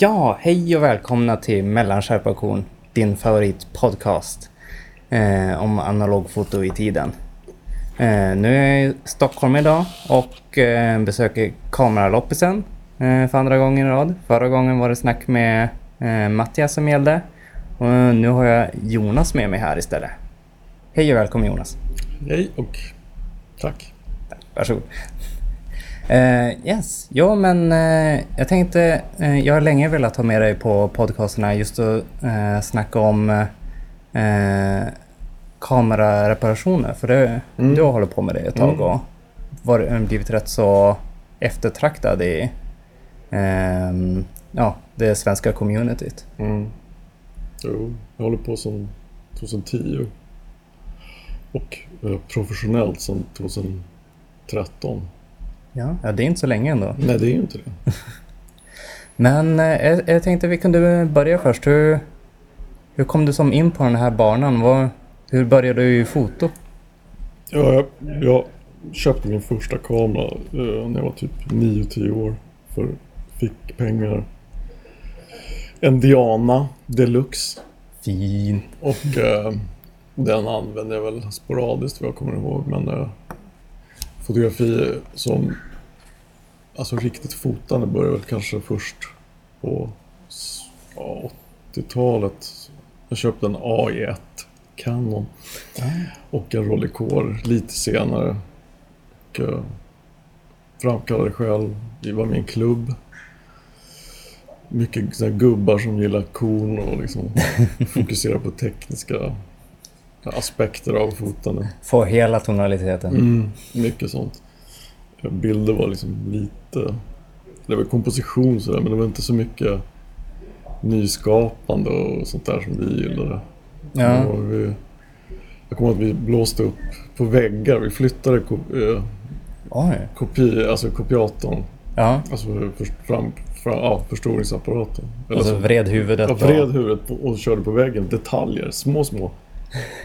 Ja, hej och välkomna till Mellanskärpaktion, din favoritpodcast eh, om analogfoto i tiden. Eh, nu är jag i Stockholm idag och eh, besöker kameraloppisen eh, för andra gången i rad. Förra gången var det snack med eh, Mattias som gällde och nu har jag Jonas med mig här istället. Hej och välkommen Jonas. Hej och tack. Varsågod. Uh, yes, ja men uh, jag tänkte, uh, jag har länge velat ha med dig på podcasterna just att uh, snacka om kamerareparationer. För det, Mm. du har hållit på med det ett tag Mm. och var, blivit rätt så eftertraktad i ehm, ja, det svenska communityt. Mm. Jo, jag håller på sedan 2010 och professionellt sedan 2013. Ja, ja, det är inte så länge ändå. Nej, det är ju inte det. Men eh, jag, tänkte vi kunde börja först. Hur, hur kom du som in på den här banan? Vad, hur började du i foto? Ja, jag, jag köpte min första kamera eh, när jag var typ 9-10 år. För fick pengar. En Diana Deluxe. Fin. Och eh, den använde jag väl sporadiskt vad jag kommer ihåg. Men eh, fotografi som alltså riktigt fotande började väl kanske först på s- ja, 80-talet. Jag köpte en AI1 Canon och en Rolleicord lite senare. Och eh, framkallade själv. Vi var med i en klubb. Mycket så gubbar som gillar kon och liksom fokuserar på tekniska aspekter av fotande. Få hela tonaliteten. Mm, mycket sånt. Bilder var liksom lite... Det var komposition sådär men det var inte så mycket nyskapande och sånt där som vi gillade. Ja. Vi, jag kommer att vi blåste upp på väggar. Vi flyttade ko, eh, Oj. kopi, alltså kopiatorn. Ja. Alltså för, fram, fram, ja, förstoringsapparaten. Eller Och så vred huvudet. Och- vred huvudet på, och körde på väggen. Detaljer, små små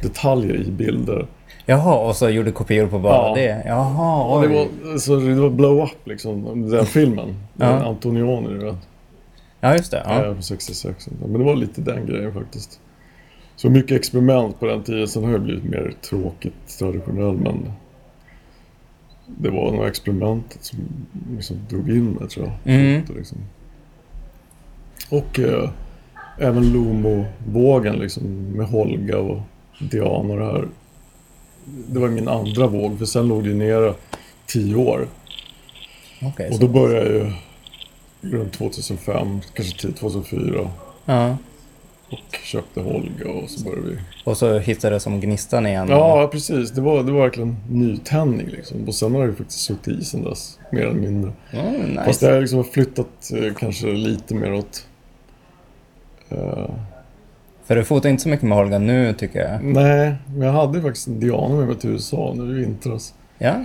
detaljer i bilder. Jaha, och så gjorde kopior på bara Ja. det? Jaha, oj. det var, så det var blow up liksom, den filmen. Ja. Antonioni, du vet. Ja, just det. Ja. Ja. På 66. Men det var lite den grejen faktiskt. Så mycket experiment på den tiden. Sen har jag blivit mer tråkigt traditionell men det var nog experimentet som liksom drog in mig tror jag. Mm. Liksom. Och eh, även Lomo-vågen liksom med Holga och Diana och det här. Det var min andra våg för sen låg det nere tio år. Okej, Och då började jag ju runt 2005, kanske till 2004 ja. och köpte Holga och så började vi. Och så hittade det som gnistan igen. Ja, precis. Det var, det var verkligen nytändning liksom. Och sen har det faktiskt suttit i sen dess, mer eller mindre. Mm, nice. Fast det har liksom flyttat eh, kanske lite mer åt... eh, För du fotar inte så mycket med Holga nu tycker jag. nej, men jag hade faktiskt en Diana med mig till USA nu i vintras. Ja,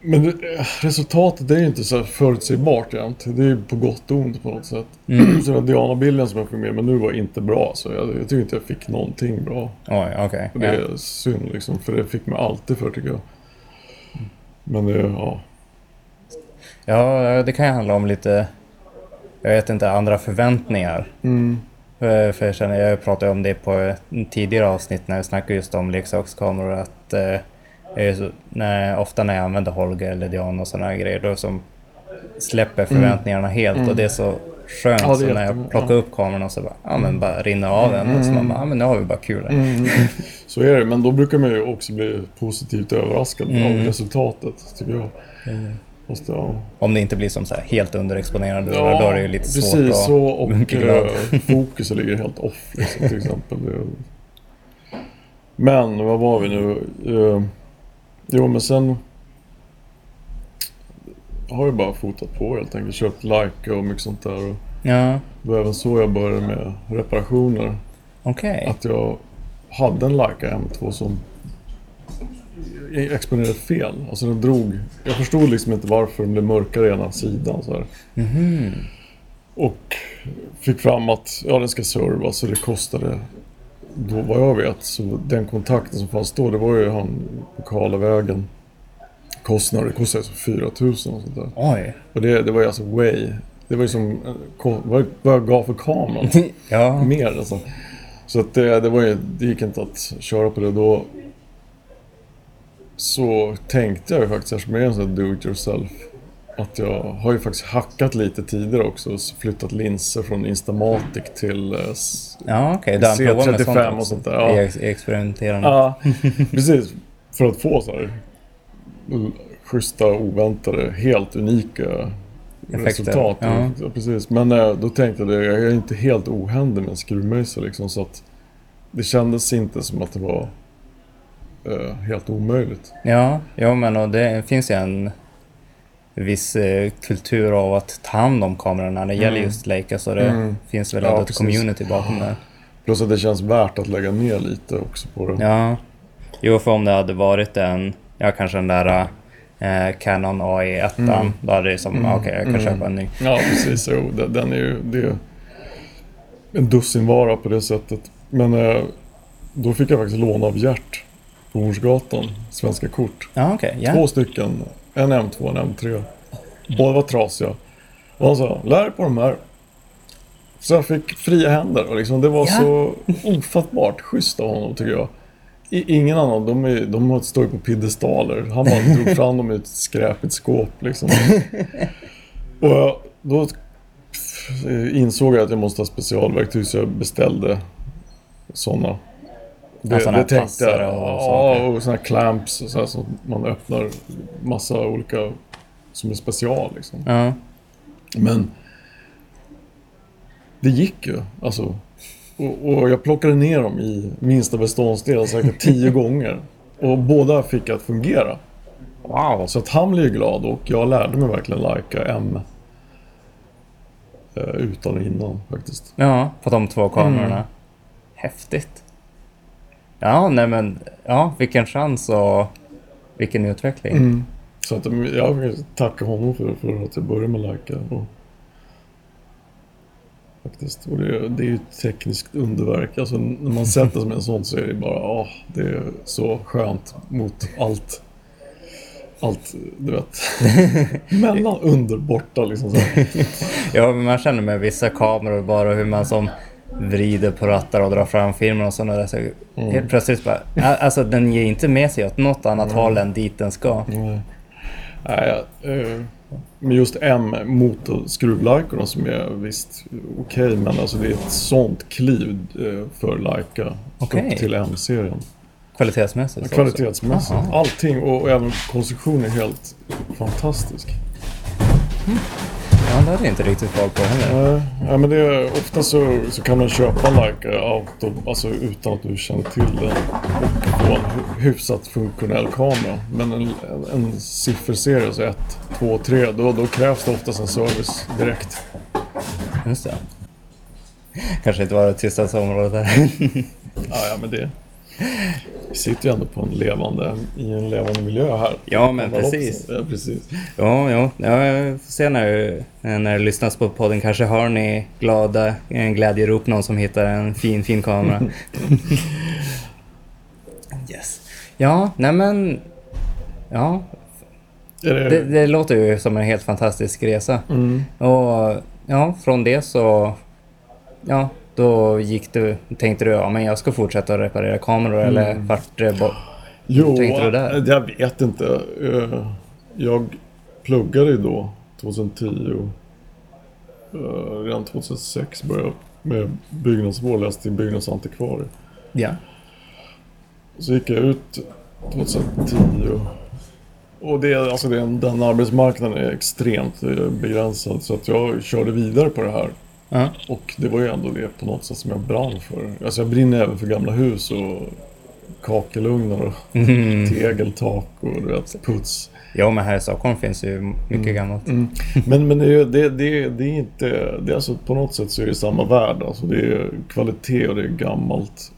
Men resultatet är ju inte så förutsägbart egentligen. Det är ju på gott och ont på något sätt. Mm. Så den Diana-bilden som jag fick med mig nu var inte bra. Så jag, jag tycker inte jag fick någonting bra. oj, okej. Och det är synd liksom, för det fick mig alltid för tycker jag. Men det, ja. ja, det kan ju handla om lite, jag vet inte, andra förväntningar. Mm. För för jag känner, jag pratade om det på tidigare avsnitt när vi snackade just om leksakskameror att eh, så, när, ofta när jag använder Holga eller Diana och sådana här grejer då som släpper förväntningarna helt och det är så skönt Mm. Ja, så när jag plockar upp kameran och så bara, ja men bara rinner av den och så man bara, ja men nu har vi bara kul. Mm. Så är det, men då brukar man ju också bli positivt överraskad Mm. av resultatet, tycker jag. Fast, ja. Om det inte blir som så här helt underexponerade då är det ju lite svårt precis att... så och glad. eh, fokuset ligger helt off liksom, till exempel. Men vad var vi nu? Eh, jo men sen har jag bara fotat på helt enkelt. Köpt Leica och mycket sånt där. Och Ja, det var även så jag började med reparationer. Okej. Att jag hade en Leica M2 som exponerade fel. Alltså den drog... Jag förstod liksom inte varför den blev mörkare i ena sidan så. Mhm. Och fick fram att ja, den ska servas så det kostade då vad jag vet så den kontakten som fanns då det var ju han på Karlavägen. Kostnader, det kostade så 4 000 och sånt där. Oj. Och det, det var ju alltså way. Det var ju som eh, vad jag gav för kameran. ja. Mer alltså. Så att det, det, var ju, det gick inte att köra på det då. Så tänkte jag ju faktiskt, eftersom jag är en sån do it yourself. Att jag har ju faktiskt hackat lite tidigare också. och Flyttat linser från Instamatic till eh, Ja, okej. Du har sånt C35 också. och sånt där. Ja. I experimenterande. Ja, precis. För att få så här schyssta, oväntade, helt unika Effekter, resultat. ja. Ja. precis. Men eh, då tänkte jag det, jag är inte helt ohändig med en skruvmejsel liksom. Så att det kändes inte som att det var eh, helt omöjligt. Ja, ja men och det finns ju en viss eh, kultur av att ta hand om kamerorna när det gäller Mm. just Leica så det Mm. finns väl Ja, ett community bakom det. Plus att det känns värt att lägga ner lite också på det. Ja, jo för om det hade varit en, ja kanske den där eh, Canon AE1, Mm. då hade det som, Mm. okej jag kan Mm. köpa en ny. Ja, precis. Jo, det- den är ju det är en dussinvara på det sättet. Men eh, då fick jag faktiskt låna av Gert på Hornsgatan, Svenska kort. Ja okej, ja. Två stycken, en M2 och en M3. Båda var trasiga. Och han sa, lär på de här. Så jag fick fria händer och liksom, det var Ja. så ofattbart schysst av honom tycker jag. I, ingen annan, de, är, de står ju på piedestaler. Han bara drog fram dem i ett skräpigt skåp liksom. Och jag, då insåg jag att jag måste ha specialverktyg så jag beställde sådana. Det, såna det tänkte jag. och Ja, och sådana här clamps och så här, som man öppnar massa olika som är special liksom. Ja. Men det gick ju. Alltså, och, och jag plockade ner dem i minsta beståndsdel säkert tio gånger. Och båda fick att fungera. Wow. Så att han blev glad och jag lärde mig verkligen Leica M. eh, Utan och innan faktiskt. Ja, på de två kamerorna. Mm. Häftigt. Ja, nej men, ja, vilken chans och vilken utveckling. Så att mm, jag vill tacka honom för, för att jag började med Leica. Och, faktiskt. Och det, det är ju ett tekniskt underverk. Alltså när man sätter sig med en sån så är det bara, ja, det är så skönt mot allt. Allt, du vet. Mellan, under, borta liksom. Så. Ja, men man känner med vissa kameror bara hur man som vrider på rattar och drar fram filmen och sådana där. Så Helt plötsligt bara, alltså den ger inte med sig åt något annat håll än dit den ska. Nej, Nej eh, men just M mot skruvlajkorna som är visst okej men alltså det är ett sånt kliv eh, för Leica Okej. upp till M-serien. Kvalitetsmässigt. också. Kvalitetsmässigt. Allting och, och även konstruktionen är helt fantastisk. Ja, det hade jag inte riktigt koll på heller. Nej, men det är, ofta så, så kan man köpa en Leica auto, alltså utan att du känner till den och få en hy- hyfsat funktionell kamera. Men en, en sifferserie, så 1, 2, 3, då, då krävs det oftast en service direkt. Just det. Kanske inte var det tystaste området där. Ja, ja, men det... Vi sitter ju ändå på en levande, i en levande miljö här. Ja, men precis. Ja, precis. Ja, ja, ja, får se när, när det lyssnas på podden. Kanske hör ni glada en glädjerop någon som hittar en fin, fin kamera. yes. Ja, nej men... Ja, det, det, det låter ju som en helt fantastisk resa. Mm. Och ja, från det så... Ja, då gick du... Tänkte du, ja men jag ska fortsätta reparera kameror eller vart bo- Jo, tänkte du där? jag vet inte. Eh, Jag pluggade ju då 2010. eh, Redan 2006 började jag med byggnadsvård, läste till byggnadsantikvarie. Ja. Så gick jag ut 2010. Och det, alltså det, den arbetsmarknaden är extremt eh, begränsad så att jag körde vidare på det här. Ja. Och det var ju ändå det på något sätt som jag brann för. Alltså jag brinner även för gamla hus och kakelugnar och Mm. tegeltak och du vet, puts. Jo, men här i Stockholm finns ju mycket Mm. gammalt. Mm. Men, men det, är det, det, det är inte... Det är alltså, på något sätt så är det samma värld. Alltså, det är kvalitet och det är gammalt.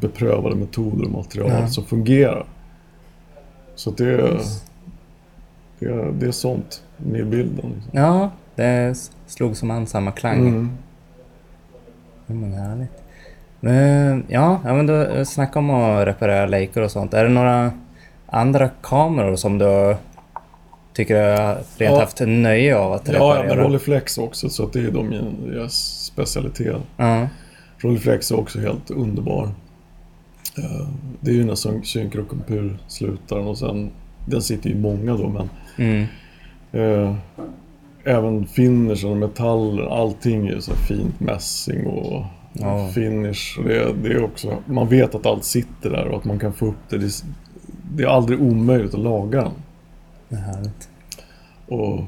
Beprövade metoder och material Ja. som fungerar. Så det är... Det är, det är sånt med i bilden. Liksom. Ja, det slog som an samma klang. Mm. Men härligt. Men, ja, men du snackade om att reparera Leica och sånt. Är det några andra kameror som du tycker har rent Ja. haft nöje av att Ja, ja, reparera? men Rolleiflex också. Så det är då min deras specialitet. Ja, Rolleiflex är också helt underbar. Eh, Det är ju när syn- synkrokompur slutar och sen... Den sitter ju många då men... mm, Eh, även finishen och metaller, allting är så fint mässing och Ja. finish. Det, det är också, man vet att allt sitter där och att man kan få upp det. Det, är- det är aldrig omöjligt att laga den. det är härligt. Och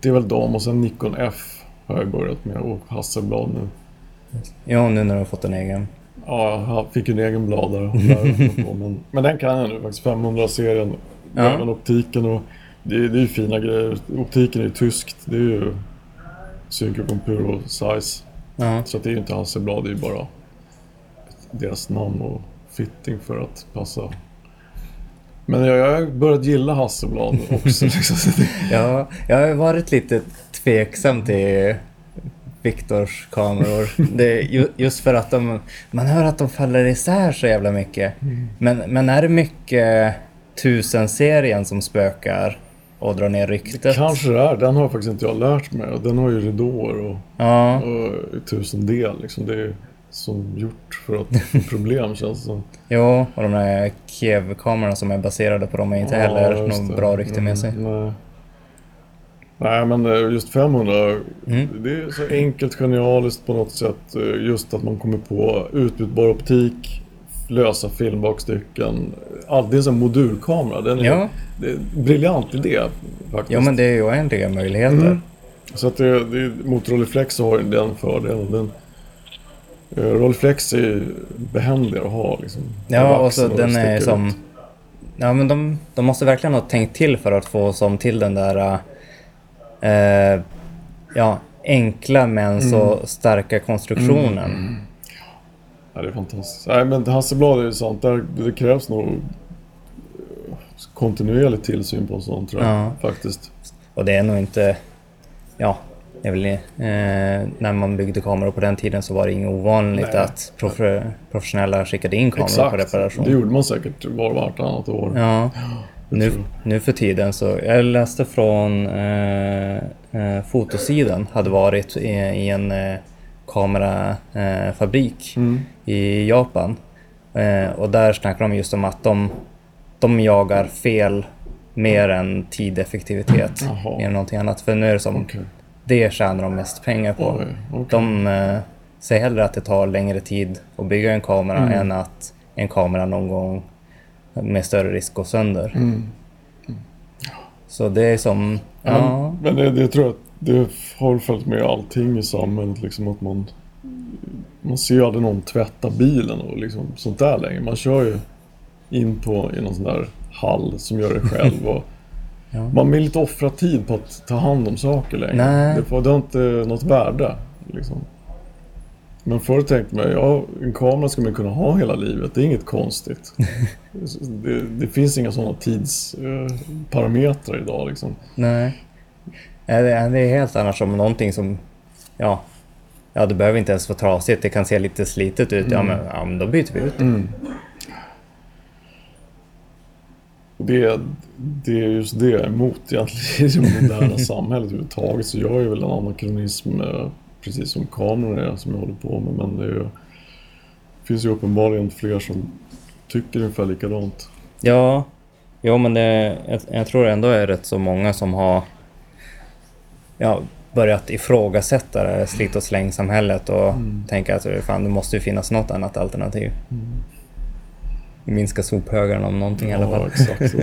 det är väl de och sen Nikon F har jag börjat med och Hasselblad nu. Ja, nu när du har fått en egen. Ja, jag fick en egen bladare men, men den kan jag nu faktiskt. 500-serien. Ja. Även optiken och det, är- det är ju fina grejer. Optiken är ju tyskt. Det är ju Synchrocompur och Size. Ja, Så det är ju inte Hasselblad, det är ju bara deras namn och fitting för att passa. Men jag, har börjat gilla Hasselblad också. liksom. Ja, jag har varit lite tveksam till Viktors kameror. Det just för att de, man hör att de faller isär så jävla mycket. Men, men är det mycket tusen-serien som spökar och drar ner ryktet? Kanske det är. Den har faktiskt inte jag lärt mig. Den har ju ridåer och, Ja, och tusen del. Liksom. Det är som gjort för att få problem känns det som. jo, och de där Kiev-kamerorna som är baserade på dem är inte heller Ja, just något bra rykte med sig. Mm, nej. nej, men eh, just 500. Mm. Det är så enkelt genialiskt på något sätt. eh, Just att man kommer på utbytbar optik, lösa filmbakstycken. Allt, det är en sån modulkamera. Den är, Ja. det är en briljant idé faktiskt. Jo, men det är ju oändliga möjligheter. Mm. Så att det, det, mot Rolleiflex har ju den fördelen. Den, eh, Rolleiflex är ju behändigare att ha liksom. Ja, och så den är som... ut. Ja, men de, de måste verkligen ha tänkt till för att få som till den där... Eh, ja, enkla men så Mm. starka konstruktionen. Ja, det är fantastiskt. Nej, men Hasselblad är ju sånt. Där, det krävs nog eh, kontinuerlig tillsyn på sånt tror jag. Ja. Faktiskt. Och det är nog inte... Ja, är väl... Eh, när man byggde kameror på den tiden så var det inget ovanligt Nej. att prof- professionella skickade in kameror på Exakt. reparation. Det gjorde man säkert var och vartannat år. Ja, jag nu, nu för tiden så... Jag läste från eh, eh, fotosidan hade varit i, i en eh, kamerafabrik eh, Mm. i Japan. Eh, och där snackar de just om att de, de jagar fel mer än tideffektivitet. Jaha. Än någonting annat. För nu är det som, Okej. det tjänar de mest pengar på. Oj, okej. De eh, säger hellre att det tar längre tid att bygga en kamera Mm. än att en kamera någon gång med större risk går sönder. Mm. Så det är som... Ja, Men, men det, det tror jag det har följt med allting i samhället. Liksom att man, man ser ju aldrig någon tvätta bilen och liksom sånt där längre. Man kör ju in på i någon sån där hall som gör det själv. Och Ja. Man vill inte offra tid på att ta hand om saker längre. Nej. Det, får, det har inte något värde. Liksom. Men förr tänkte man, ja, en kamera ska man kunna ha hela livet. Det är inget konstigt. det, det finns inga sådana tidsparametrar idag. Liksom. nej. Det är, helt annars som någonting som... Ja, ja, det behöver inte ens vara trasigt. Det kan se lite slitet ut. Ja, men, ja, men då byter vi ut det. Mm. Det, det är just det jag är emot egentligen i det moderna samhället överhuvudtaget. Så jag är väl en anakronism, eh, precis som kameror är, som jag håller på med. Men det, är, ju- det finns ju uppenbarligen fler som tycker ungefär likadant. Ja, jo, men det, jag, jag tror ändå är rätt så många som har ja, börjat ifrågasätta det slit och släng-samhället och tänka att fan, det måste ju finnas något annat alternativ. Minska sophögarna om någonting i alla fall. exakt.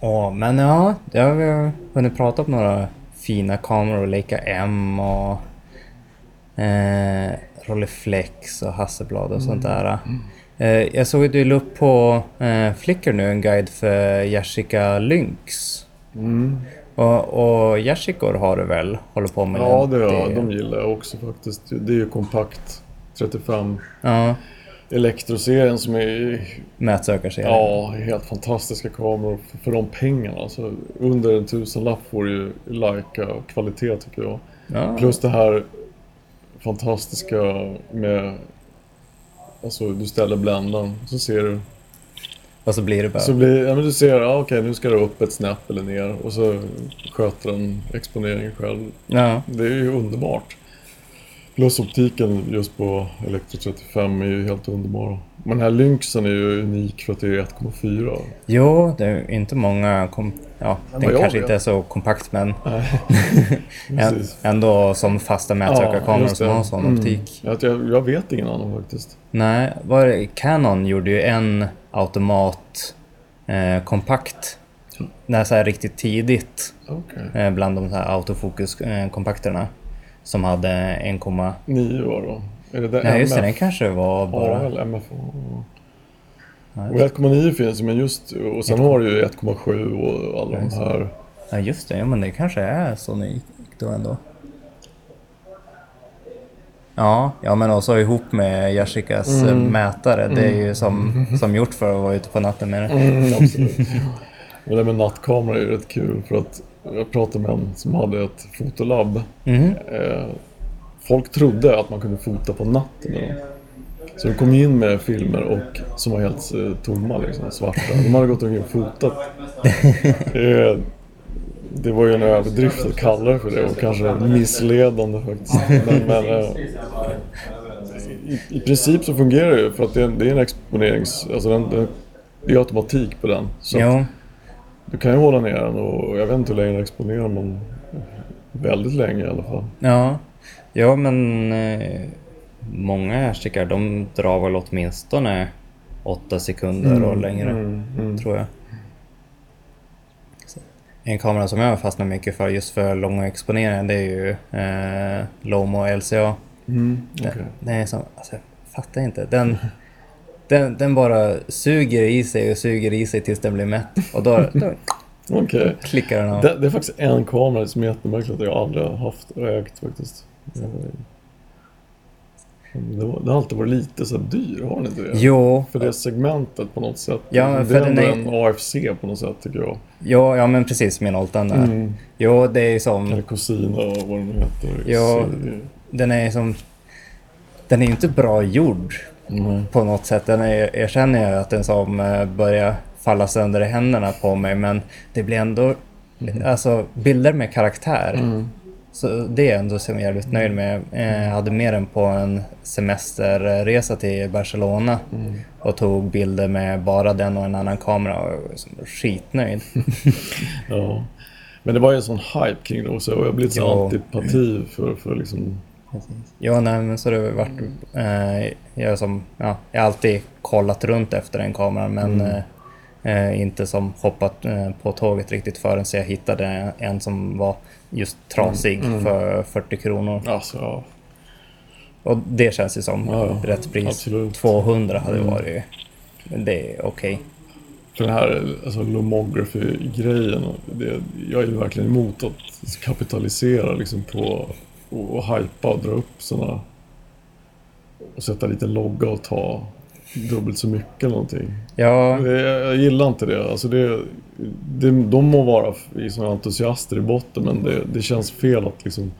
Åh, men ja, jag har vi hunnit prata om några fina kameror, Leica M och eh, Rolleiflex och Hasselblad och sånt där. Eh, jag såg att du la upp på eh, Flickr nu en guide för Yashica Lynx. Mm. Och, och Yashikor har du väl? Håller på med Ja, det, ja, de gillar jag också faktiskt. Det är ju kompakt 35 Ja, Elektroserien som är mätsökarserien. ja, helt fantastiska kameror för, för de pengarna. Alltså, under en tusenlapp får du ju Leica kvalitet tycker jag. Ja. Plus det här fantastiska med Alltså du ställer bländan så ser du Och så blir det bara... Så blir, ja, men du ser, ja, okej nu ska det upp ett snäpp eller ner och så sköter den exponeringen själv. Ja, Det är ju underbart. Plus optiken just på Electro 35 är ju helt underbar. Men den här Lynxen är ju unik för att det är 1,4. jo, det är inte många... Kom... Ja, den kanske vet. inte är så kompakt men ändå som fasta mätsökarkameror just som har sån Mm. optik. Jag, jag, vet ingen annan faktiskt. Nej, var Canon gjorde ju en automat eh, kompakt. När så här riktigt tidigt Okej. eh, bland de här autofokus eh. Som hade 1, 9 var då. Är det där nej just det, den kanske var Ja, bara... eller MF. Ja, Och 1,9 finns men just... Och sen har du ju 1,7 och alla de Precis. här. Ja just det, ja, men det kanske är så unikt då ändå. Ja, ja men också ihop med Yashicas eh, mätare. Det är ju som, som gjort för att vara ute på natten med det. Mm, absolut. Och det med nattkamera är ju rätt kul för att jag pratade med en som hade ett fotolabb. Eh, folk trodde att man kunde fota på natten. Så de kom in med filmer och, som var helt eh, tomma, liksom, svarta. De hade gått omkring och fotat. Eh, det var ju en överdrift att kalla det för det och kanske missledande faktiskt. Men, men i, i princip så fungerar det ju för att det är, en- det är en exponerings... Alltså den, det är automatik på den. Så Jo, du kan ju hålla ner den och jag vet inte hur länge den exponerar men väldigt länge i alla fall. ja. Ja men eh, många Yashikar de drar väl åtminstone åtta sekunder och längre. Mm, mm. tror jag. En kamera som jag fastnar mycket för just för långa exponeringar det är ju eh, Lomo LCA. Mm, Den, okej. den är som, alltså, jag fattar inte. Den, den, den bara suger i sig och suger i sig tills den blir mätt. Och då, då klickar den av. Det, det är faktiskt en kamera som är jättemärkligt att jag aldrig har haft ägt faktiskt. Det, var, det har alltid varit lite så dyr, har den inte det? Jo, För det segmentet på något sätt. Ja, det för är den ändå är- en AFC på något sätt tycker jag. jo, ja men precis min Oltan där. Mm. Jo, det är som, Eller Cosina och vad den nu heter. Ja. Det- den är som, den är ju inte bra gjord Mm. på något sätt. Den är, jag att den som eh, börjar falla sönder i händerna på mig men det blir ändå alltså, bilder med karaktär. Mm. Så det är ändå som jag är jävligt nöjd med. Eh, Jag hade med den på en semesterresa till Barcelona Mm. och tog bilder med bara den och en annan kamera och jag var skitnöjd. Ja. Men det var ju en sån hype kring det också och jag så Ja. antipati för, för liksom... Ja, nej, men så det har varit... Eh, jag, som, ja, jag har alltid kollat runt efter den kameran men Mm. eh, eh, inte som hoppat eh, på tåget riktigt förrän jag hittade en som var just trasig Mm. för 40 kronor. Alltså, ja. Och det känns ju som Ja, rätt pris. Absolut. 200 hade Mm. varit... Det är okej. För den här alltså, lomography-grejen, det, jag är ju verkligen emot att kapitalisera liksom, på och, och hypa och dra upp sådana och sätta lite logga och ta dubbelt så mycket eller någonting. Ja, Det, jag gillar inte det. Alltså det, det. De må vara såna entusiaster i botten men det, det känns fel att liksom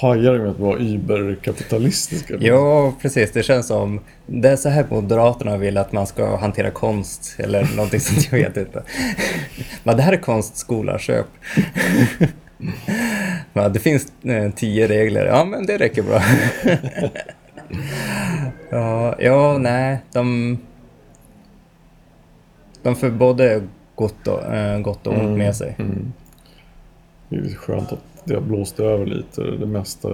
paja det med att vara überkapitalistiska. ja, precis. Det känns som... Det är så här Moderaterna vill att man ska hantera konst eller någonting sånt. Jag vet inte. Men det här är konstskola, köp. Men det finns eh, tio regler. Ja, men det räcker bra. ja, ja, nej, de... De får både gott och, eh, gott och ont med sig. Mm. Det är skönt att det har blåst över lite, det mesta.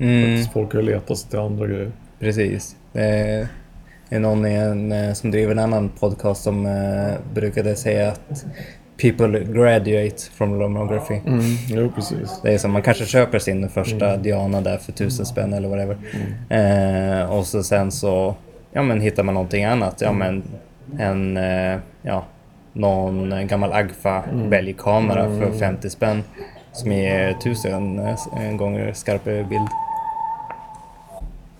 Mm. folk har letat sig till andra grejer. Precis. Det är någon en, eh, som driver en annan podcast som brukade säga att people graduate from lomography. Mm. Jo, precis. Det är som man kanske köper sin första Diana där för tusen spänn eller whatever. Eh, och så sen så ja men hittar man någonting annat, ja men en, eh, ja, någon gammal Agfa bälgkamera för 50 spänn som ger tusen eh, gånger skarpare bild.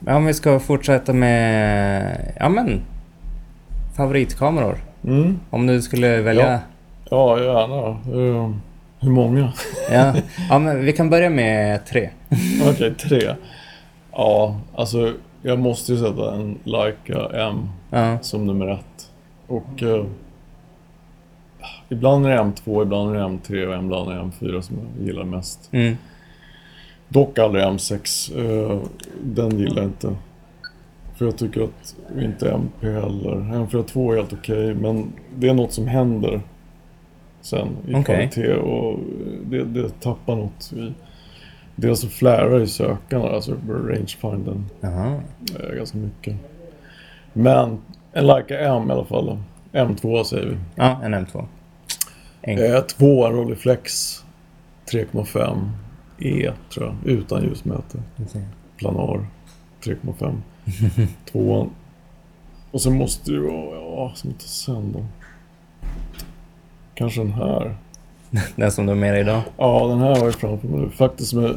Ja, om vi ska fortsätta med, ja men, favoritkameror. Mm. Om du skulle välja. Ja, gärna. Eh, hur många? Ja, ja men vi kan börja med tre. Okej, tre. Ja, alltså jag måste ju sätta en Leica M Ja, som nummer ett. Och eh, ibland är det M2, ibland är det M3 och ibland är det M4 som jag gillar mest. mm, Dock aldrig M6. eh, den gillar jag inte. För jag tycker att inte MP heller. M42 är helt okej, men det är något som händer sen i Okej. kvalitet och det, det tappar något i... Dels så flärar i sökarna, alltså rangefindern, jaha. eh, ganska mycket. Men en Leica M i alla fall. M2 säger vi. Ja, en M2. En, Eh, två Rolleiflex 3,5 E tror jag, utan ljusmätare. Planar 3,5. Tvåan. Och sen måste det ju vara, ja, som inte sen då. Kanske den här. Den som du har med dig idag. Ja, den här har jag framför mig. Faktiskt jag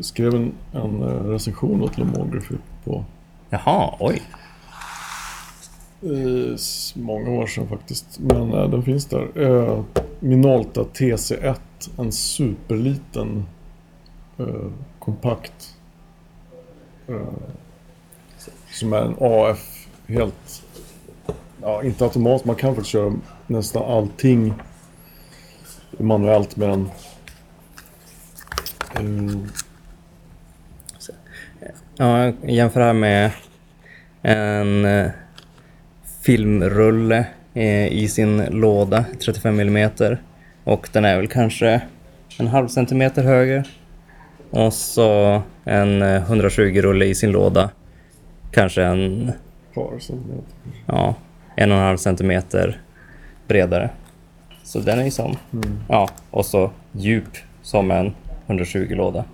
skrev en, en eh, recension åt Lomography på Jaha, oj. eh, många år sedan faktiskt. Men eh, den finns där. Eh, Minolta TC1. En superliten eh, kompakt. Som är en AF helt... Ja, inte automat. Man kan faktiskt köra nästan allting manuellt med den. Eh, Ja, jämför här med en eh, filmrulle eh, i sin låda, 35 mm. Och den är väl kanske en halv centimeter högre. Och så en eh, 120-rulle i sin låda. Kanske en, par centimeter. ja, en och en halv centimeter bredare. Så den är ju som, ja, och så djup som en 120-låda.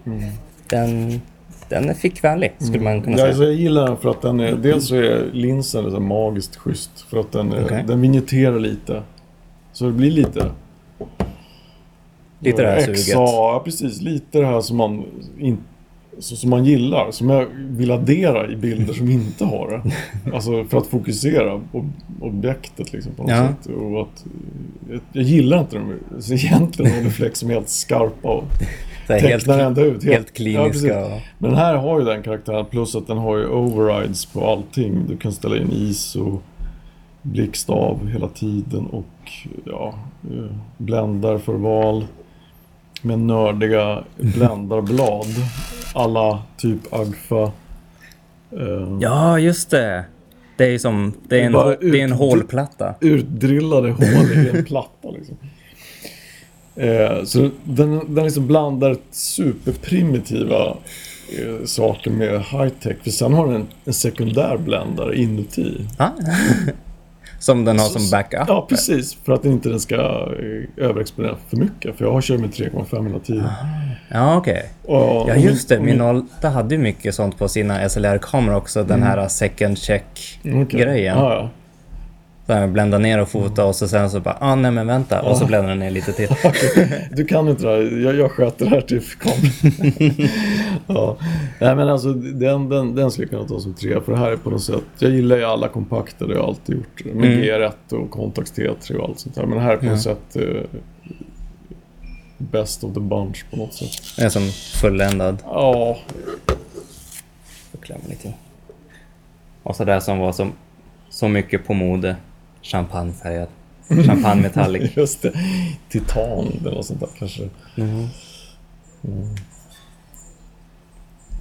Den, den är fickvänlig, skulle man kunna Ja, säga. alltså jag gillar den för att den är, dels så är linsen liksom magiskt schysst. För att den, är, Okej. den vinjetterar lite. Så det blir lite... Lite det här suget. Ja, precis. Lite det här som man, in, så, som man gillar. Som jag vill addera i bilder som inte har det. Alltså för att fokusera på objektet liksom på något Ja. sätt. Och att, jag, gillar inte dem. Så egentligen är reflex som är helt skarpa och helt, tecknar ända ut. helt Ja, kliniska. och, Men den här har ju den karaktären plus att den har ju overrides på allting. Du kan ställa in ISO, blixtav hela tiden och ja, eh, bländar för val med nördiga bländarblad. Alla typ Agfa. eh, ja, just det. Det är som, det är en, det är en hålplatta. Utdrillade hål i en platta liksom. Eh, så den, den liksom blandar superprimitiva eh, saker med high-tech. För sen har den en, en sekundär bländare inuti. Ah. Som den har som backup. Ja, precis. För att inte den ska eh, överexponera för mycket. För jag har kört med 3,5 hela tiden. Ja, okej. Ah. Ja, just det. min- och min- Minolta hade ju mycket sånt på sina SLR-kameror också. Den här second check-grejen. Mm. Okej. Ja, blända ner och fota och så sen så bara, ah nej men vänta. Och så bländar den ner lite till. Du kan inte det här. Jag, jag sköter det här till kameran. ja. Nej men alltså den, den, den skulle jag kunna ta som tre. För det här är på något sätt. Jag gillar ju alla kompakter. Det har jag alltid gjort. Med Mm. G1 och Contax T3 och allt sånt där. Men det här är på Ja. något sätt eh, best of the bunch på något sätt. Är som fulländad. Ja, Så klämmer lite. Och så där som var som, så mycket på mode. Champagnefärgad. Champagne metallic. just det. Titan eller något sånt där kanske. Mm.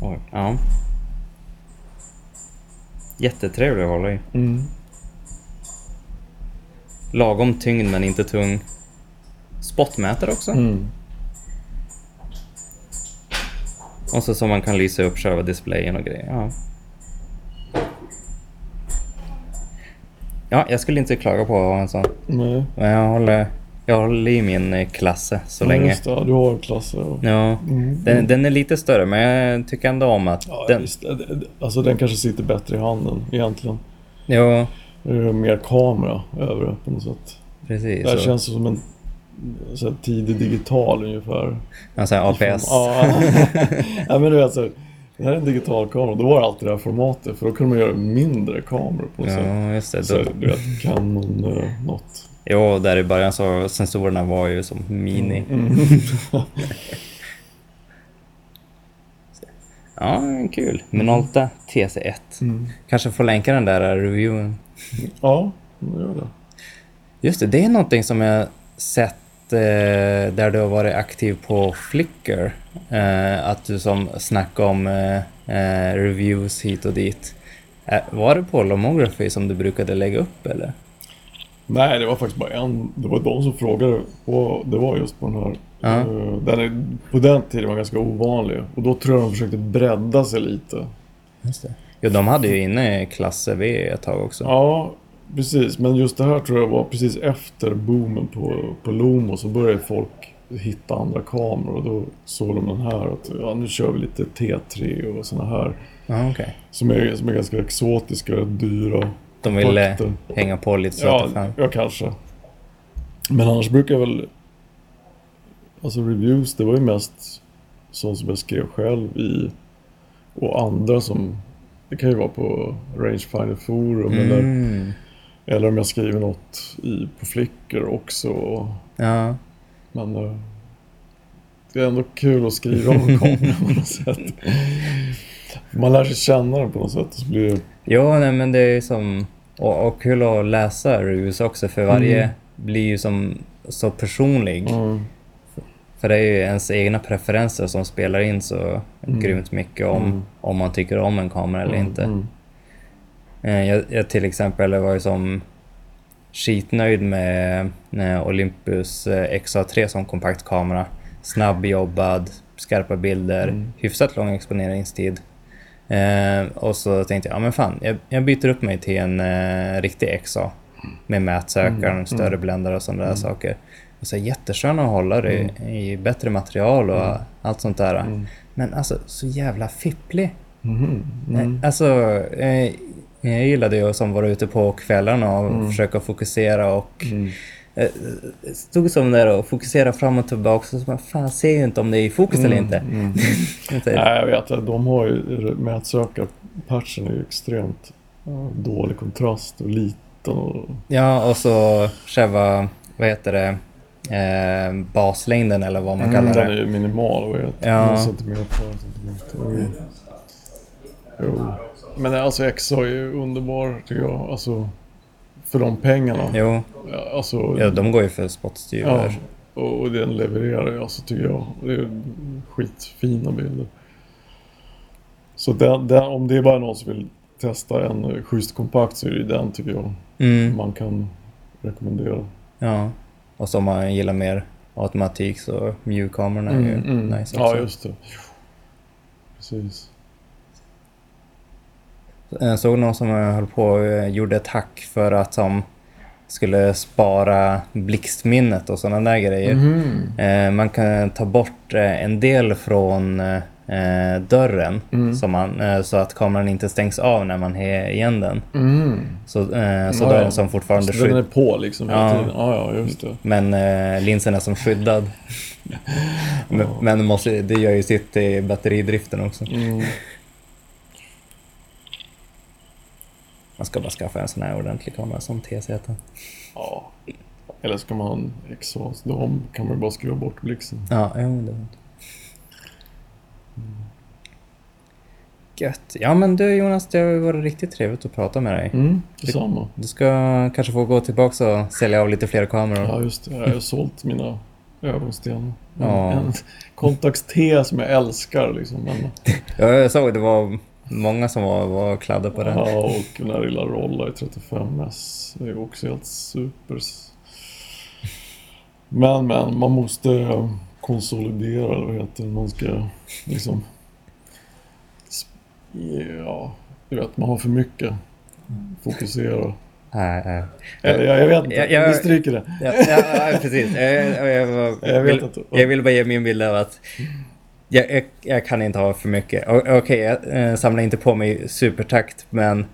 Oj, ja. Jättetrevlig att hålla i. Mm. Lagom tyngd men inte tung. Spotmätare också. Mm. Och så som man kan lysa upp själva displayen och grejer. Ja. ja, jag skulle inte klaga på att ha en sån. Nej. Men jag håller, jag håller i min eh, klasse så Ja, länge. Just det, ja, du har klasser. Och... Ja, Mm. den, den är lite större men jag tycker ändå om att Ja, den... visst. Alltså den kanske sitter bättre i handen egentligen. Jo, Det är mer kamera över det på något sätt. precis. Det här Och- känns som en så tidig digital ungefär. Alltså APS. Ja, ja men du vet så, det här är en digital kamera. Då var det alltid det här formatet för då kunde man göra mindre kameror på något sätt. Ja, just det. Så, du vet, Canon något. Jo, där i början så sensorerna var ju som mini. Mm. Ja, kul. Minolta TC1. Mm. Kanske får länka den där reviewen. Ja, gör det. Just det, det är någonting som jag sett eh, där du har varit aktiv på Flickr. Eh, att du som snackar om eh, reviews hit och dit. Var det på Lomography som du brukade lägga upp eller? Nej, det var faktiskt bara en. Det var de som frågade. Och det var just på den här. Ja. eh, den är, på den tiden var ganska ovanlig. Och då tror jag de försökte bredda sig lite. Just det. Jo, de hade ju inne klasse V ett tag också. Ja, precis. Men just det här tror jag var precis efter boomen på, på Lomo. Så började folk hitta andra kameror. Och då såg de den här. Att ja, nu kör vi lite T3 och såna här. Ja, okej. Som är, som är ganska exotiska, rätt dyra. De ville hänga på lite så Ja, att fan. ja, kanske. Men annars brukar jag väl... Alltså reviews, det var ju mest sånt som jag skrev själv i... Och andra som... Det kan ju vara på Rangefinder Forum eller, Mm. eller om jag skriver något i, på Flickr också. Ja. Men eh, det är ändå kul att skriva om en kamera på något sätt. Man lär sig känna den på något sätt. Så blir det... Jo, nej men det är som... Och, och kul att läsa reviews också för varje Mm. blir ju som så personlig. Mm. För det är ju ens egna preferenser som spelar in så Mm. grymt mycket om, Mm. om man tycker om en kamera eller Mm, inte. mm. Eh, Jag, jag till exempel var ju som skitnöjd med Olympus eh, XA3 som kompaktkamera. Snabbjobbad, skarpa bilder, hyfsat lång exponeringstid. Eh, och så tänkte jag, ja men fan, jag, jag byter upp mig till en eh, riktig XA. Med mätsökaren, Mm, större mm. bländare och sådana där Mm. saker. Och så jätteskön att hålla det Mm. i bättre material och Mm. allt sånt där. Mm. Men alltså, så jävla fipplig. Nej, Mm. Alltså, eh, jag gillade ju som vara ute på kvällarna och Mm. försöka fokusera och Mm. eh, stod som där och fokusera fram och tillbaka och så bara, fan jag ser ju inte om det är i fokus eller inte. Mm. Nej, jag vet att de har ju mätsökarpatchen är ju extremt dålig kontrast och liten och Ja, och så själva, vad heter det, eh, baslängden eller vad man Mm, kallar den är det. ju minimal. Det? Ja. Någon centimeter, en centimeter. Jo. jo. Men alltså XA är ju underbar tycker jag. Alltså för de pengarna. Jo, Alltså, ja, de går ju för spottstyver. ja, och den levererar ju alltså tycker jag. Det är skitfina bilder. Så den, den, om det är bara någon som vill testa en schysst kompakt så är det den tycker jag Mm, man kan rekommendera. ja. Och så om man gillar mer automatik så mjukkamerorna är ju nice också. Ja, just det. Precis. Jag såg någon som höll på och eh, gjorde ett hack för att som skulle spara blixtminnet och sådana där grejer. Eh, man kan ta bort eh, en del från eh, dörren Mm. så, man, eh, så att kameran inte stängs av när man har igen den. Mm. Så, eh, så Ja, är den som fortfarande Så den är på liksom hela Ja. tiden? Ja, ja, just det. Men eh, linsen är som skyddad. men men måste, det gör ju sitt i batteridriften också. Mm. Man ska bara skaffa en sån här ordentlig kamera som TZ. Ja. Eller ska man ha en exhaust? Då kan man bara skruva bort blixten. Ja, jo, det var Gött. Ja men du Jonas, det har varit riktigt trevligt att prata med dig. Mm, detsamma. Du ska kanske få gå tillbaka och sälja av lite fler kameror. Ja, just det. Jag har sålt mina ögonstenar. Ja. En Contax T som jag älskar liksom. Men, Ja, jag såg det var många som var, var kladda på den. ja, och den här lilla Rolla i 35S. Det är också helt super. Men, men, man måste konsolidera, eller vad heter det? Man ska liksom... Ja, du vet, man har för mycket. Fokusera. Nej, nej. Eller jag, jag vet inte, Jag- jag- vi stryker det. Ja, ja, precis. Jag, jag, jag, Jag vill, jag vill bara ge min bild av att jag, jag, jag kan inte ha för mycket. Okej, jag eh, samlar inte på mig supertakt, men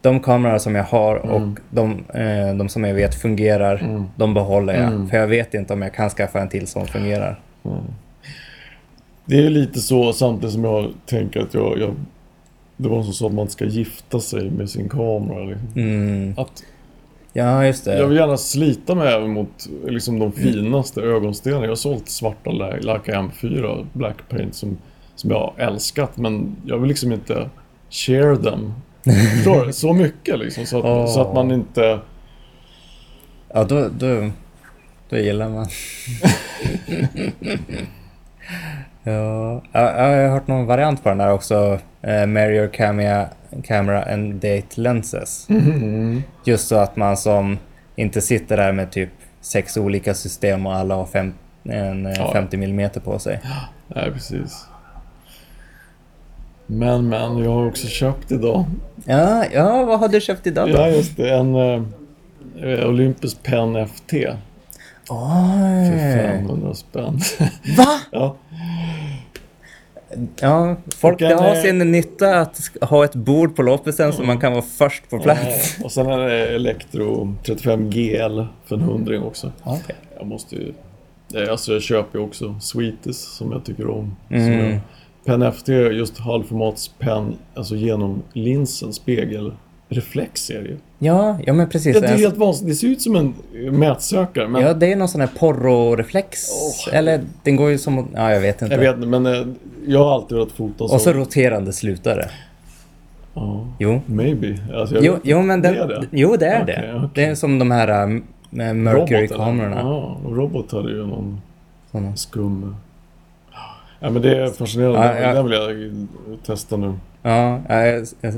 de kameror som jag har och Mm. de, eh, de som jag vet fungerar, Mm. de behåller jag. Mm. För jag vet inte om jag kan skaffa en till som fungerar. Det är lite så samtidigt som jag tänker att jag, jag det var som sa att man ska gifta sig med sin kamera. Liksom. Mm. Att Ja, just det. jag vill gärna slita mig även mot liksom, de finaste ögonstenarna. Jag har sålt svarta Le- Leica M4 Blackpaint som, som jag har älskat men jag vill liksom inte share them. Förstår? Så mycket liksom. Så att, Åh. så att man inte... Ja, då, då, då gillar man. ja, jag, jag har hört någon variant på den där också. Eh, Marrier Camera, Camera and Date Lenses. Just så att man som inte sitter där med typ sex olika system och alla har fem, en, eh, Ja. 50 mm på sig. Nej, precis. Men, men, jag har också köpt idag. Ja, ja, vad har du köpt idag då? Ja, just det. En eh, Olympus Pen FT. För Oj! 500 spänn. Va? ja. Ja, folk Och det en, har eh, sin nytta att ha ett bord på loppisen så man kan vara först på plats. Och sen är det Electro 35 GL för en hundring också. Okej. Jag måste ju... eh, Alltså jag köper ju också Sweeties som jag tycker om. Mm. Som jag, Pen FT, just halvformatspenn, alltså genom linsen, spegel, reflex är det ju. Ja, ja men precis. Ja, det är En- helt vansinnigt. Det ser ut som en eh, mätsökare. Men Ja, det är någon sån här porro-reflex. Åh. Eller den går ju som... Ja, jag vet inte. jag vet inte, men eh, jag har alltid velat fota så. Och så roterande slutare. Ja, Jo. maybe. Alltså, jag Jo, jo, men det den, är det? Jo, det är Okej, det. okej. Det är som de här med Robot, Mercury-kamerorna. Ja, och Robot hade ju någon Såna. skum... Ja, men det är fascinerande. Ja, ja. Den vill jag testa nu. Ja, jag, jag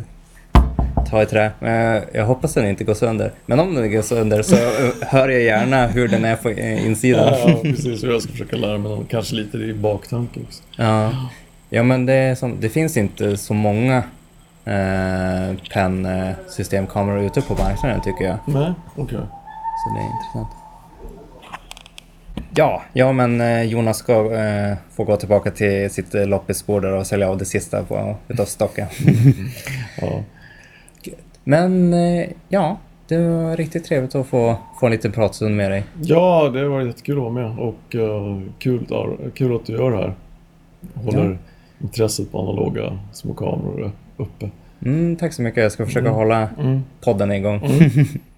tar i trä. Men jag hoppas den inte går sönder. Men om den går sönder så äh, hör jag gärna hur den är på äh, insidan. Ja, ja, precis. Och jag ska försöka lära mig någon, kanske lite i baktanke också. Ja, ja men det, som, det finns inte så många eh, penn-systemkameror ute på marknaden tycker jag. Nej, okej. Så det är intressant. Ja, ja men eh, Jonas ska eh, få gå tillbaka till sitt eh, loppisbord och sälja av det sista på, utav stocken. Ja. Men eh, ja, det var riktigt trevligt att få, få en liten pratstund med dig. ja, det var jättekul att vara med. Och eh, kul, ja, kul att du gör det här. Håller intresset på analoga små kameror uppe. Mm, tack så mycket, jag ska försaka Mm. hålla Mm. podden igång. Mm.